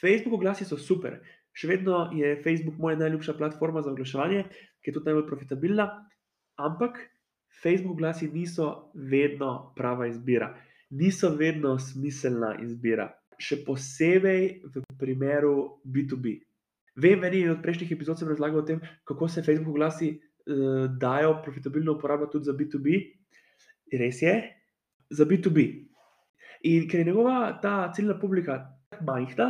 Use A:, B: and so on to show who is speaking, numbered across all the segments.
A: Facebook oglasi so super. Še vedno je Facebook moja najljubša platforma za oglaševanje, ki je tudi najbolj profitabilna, ampak Facebook oglasi niso vedno prava izbira, niso vedno smiselna izbira. Še posebej v primeru B2B. Vem, v eni od prejšnjih epizod sem razlagal o tem, kako se Facebook oglasi uh, dajo profitabilno uporabljati tudi za B2B. Res je, za B2B. In ker je njegova ta ciljna publika tako majhna,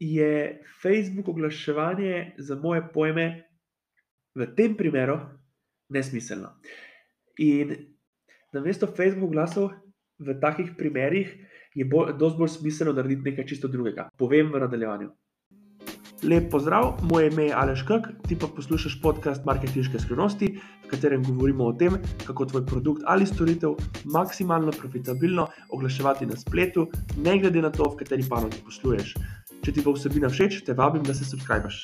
A: je Facebook oglaševanje za moje pojme v tem primeru nesmiselno. In na mesto Facebook oglasov v takih primerih je bolj, dosti bolj smiselno narediti nekaj čisto drugega. Povem v nadaljevanju. Lep pozdrav, moje ime je Aleš Kak, ti pa poslušaš podcast Marketinške skrivnosti, v katerem govorimo o tem, kako tvoj produkt ali storitev maksimalno profitabilno oglaševati na spletu, ne glede na to, v kateri panogi posluješ. Če ti bo vsebina všeč, te vabim, da se subskrbiš.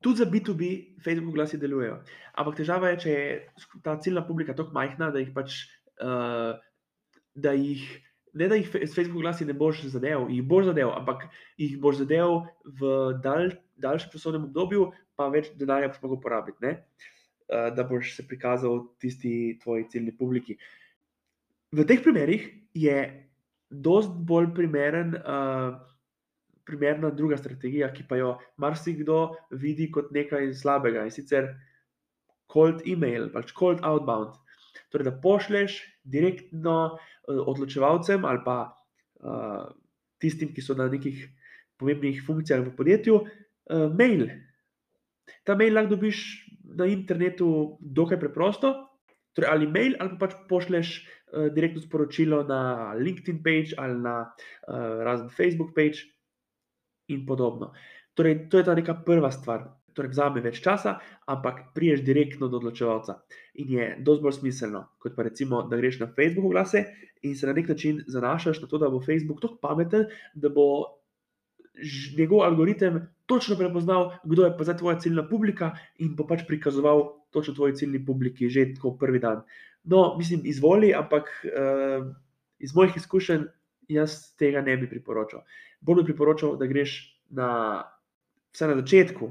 A: Tudi za B2B Facebook glasi delujejo. Ampak težava je, če je ta ciljna publika tako majhna, da jih pač. Uh, da jih ne da jih s Facebook glasi ne boš zadeval, jih boš zadeval, ampak jih boš zadeval v dalj, daljšem časovnem obdobju, pa več denarja boš mogel porabiti, ne? Eh, da boš se prikazal tisti tvoji ciljni publiki. V teh primerih je dosti bolj primeren, uh, primerna druga strategija, ki pa jo marsikdo vidi kot nekaj slabega in sicer cold email, pač cold outbound. Torej, da pošleš direktno Eh, odločevalcem ali pa uh, tistim, ki so na nekih pomembnih funkcijah v podjetju, uh, mail. Ta mail lahko dobiš na internetu dokaj preprosto, torej ali mail, ali pa pač pošleš uh, direktno sporočilo na LinkedIn page ali na uh, razen Facebook page in podobno. Torej, to je ta neka prva stvar torej vzame več časa, ampak priješ direktno do odločevalca. In je dosti bolj smiselno, kot pa recimo, da greš na Facebook oglase in se na nek način zanašaš na to, da bo Facebook tako pameten, da bo njegov algoritem točno prepoznal, kdo je pa za tvoja ciljna publika in bo pač prikazoval točno tvoji ciljni publiki že tako prvi dan. No, mislim, izvoli, ampak uh, iz mojih izkušenj jaz tega ne bi priporočal. Bolj bi priporočal, da greš na. Vse na začetku,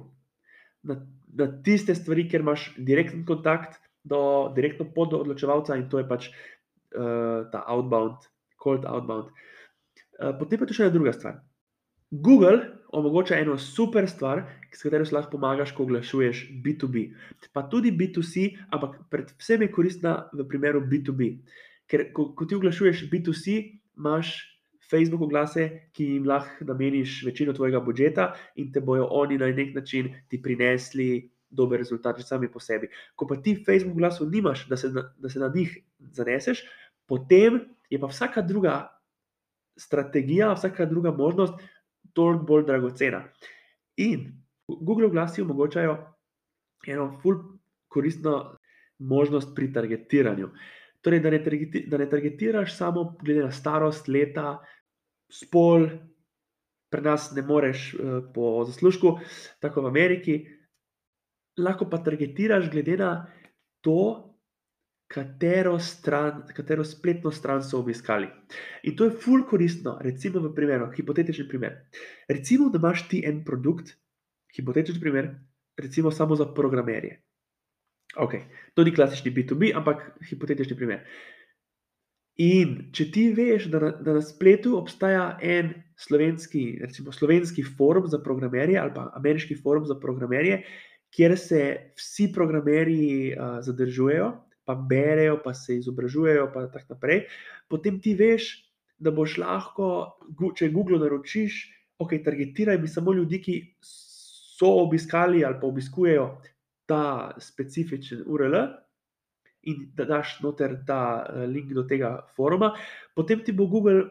A: na, na tiste stvari, kjer imaš direkten kontakt, do, direktno pot do odločevalca in to je pač uh, ta outbound, cold outbound. Uh, potem pa je tu še ena druga stvar. Google omogoča eno super stvar, s katero si lahko pomagaš, ko oglašuješ B2B. Pa tudi B2C, ampak predvsem je koristna v primeru B2B. Ker ko, ko ti oglašuješ B2C, imaš Facebook oglase, ki jim lahko nameniš večino tvojega budžeta in te bojo oni na nek način ti prinesli dober rezultat, že sami po sebi. Ko pa ti Facebook oglasov nimaš, da se, da se na njih zaneseš, potem je pa vsaka druga strategija, vsaka druga možnost toliko bolj dragocena. In Google oglasi omogočajo eno ful koristno možnost pri targetiranju. Torej, da ne, da ne targetiraš samo glede na starost, leta, spol, pri nas ne moreš uh, po zaslužku, tako v Ameriki. Lahko pa targetiraš glede na to, katero, stran, katero spletno stran so obiskali. In to je ful koristno, recimo v primeru, hipotetični primer. Recimo, da imaš ti en produkt, hipotetični primer, recimo samo za programerje. Okay. To ni klasični B2B, ampak hipotetični primer. In če ti veš, da na, da na spletu obstaja en slovenski, recimo slovenski forum za programerje ali pa ameriški forum za programerje, kjer se vsi programerji uh, zadržujejo, pa berejo, pa se izobražujejo, pa tako naprej, potem ti veš, da boš lahko, če Google naročiš, ok, targetiraj mi samo ljudi, ki so obiskali ali pa obiskujejo ta specifičen URL in da daš noter ta uh, link do tega foruma, potem ti bo Google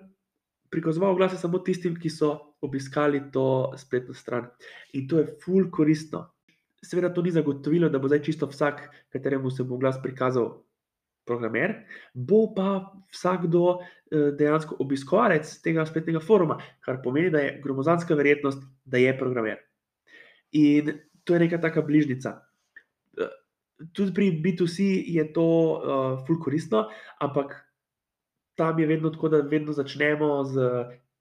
A: prikazoval oglase samo tistim, ki so obiskali to spletno stran. In to je full koristno. Seveda, to ni zagotovilo, da bo zdaj čisto vsak, kateremu se bo glas prikazal, programer, bo pa vsakdo uh, dejansko obiskovalec tega spletnega foruma, kar pomeni, da je gromozanska verjetnost, da je programer. In to je neka taka bližnica tudi pri B2C je to uh, fully koristno, ampak tam je vedno tako, da vedno začnemo z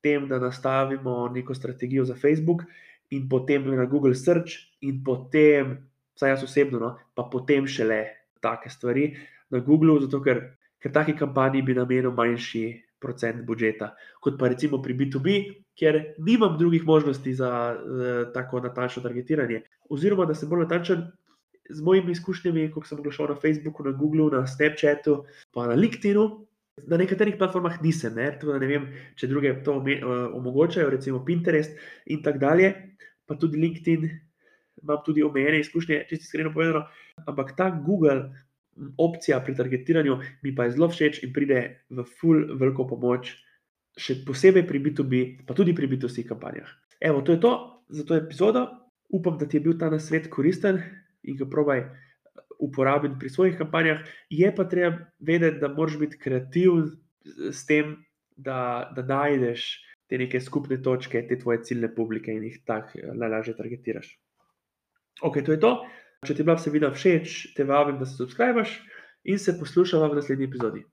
A: tem, da nastavimo neko strategijo za Facebook, in potem na Google Search, in potem, vsaj jaz osebno, no, pa potem šele take stvari na Google, zato ker, ker taki kampanji bi namenil manjši procent budžeta, kot pa recimo pri B2B, kjer nimam drugih možnosti za uh, tako natančno targetiranje. Oziroma, da sem bolj natančen. Z mojimi izkušnjami, ko sem šel na Facebooku, na Googlu, na Snapchatu, pa na LinkedInu, na nekaterih platformah nisem, ne, ne vem, če druge to omogočajo, recimo Pinterest in tako dalje, pa tudi LinkedIn, imam tudi omejene izkušnje, si iskreno povedano. Ampak ta Google opcija pri targetiranju mi pa je zelo všeč in pride v full veliko pomoč, še posebej pri B2B, pa tudi pri B2C kampanjah. Evo, to je to za to epizodo. Upam, da ti je bil ta nasvet koristen in ga probaj uporabiti pri svojih kampanjah. Je pa treba vedeti, da moraš biti kreativen s tem, da, da najdeš te neke skupne točke, te tvoje ciljne publike in jih tako uh, najlažje targetiraš. Ok, to je to. Če ti je bila vsebina všeč, te vabim, da se subskrbiš in se poslušava v naslednji epizodi.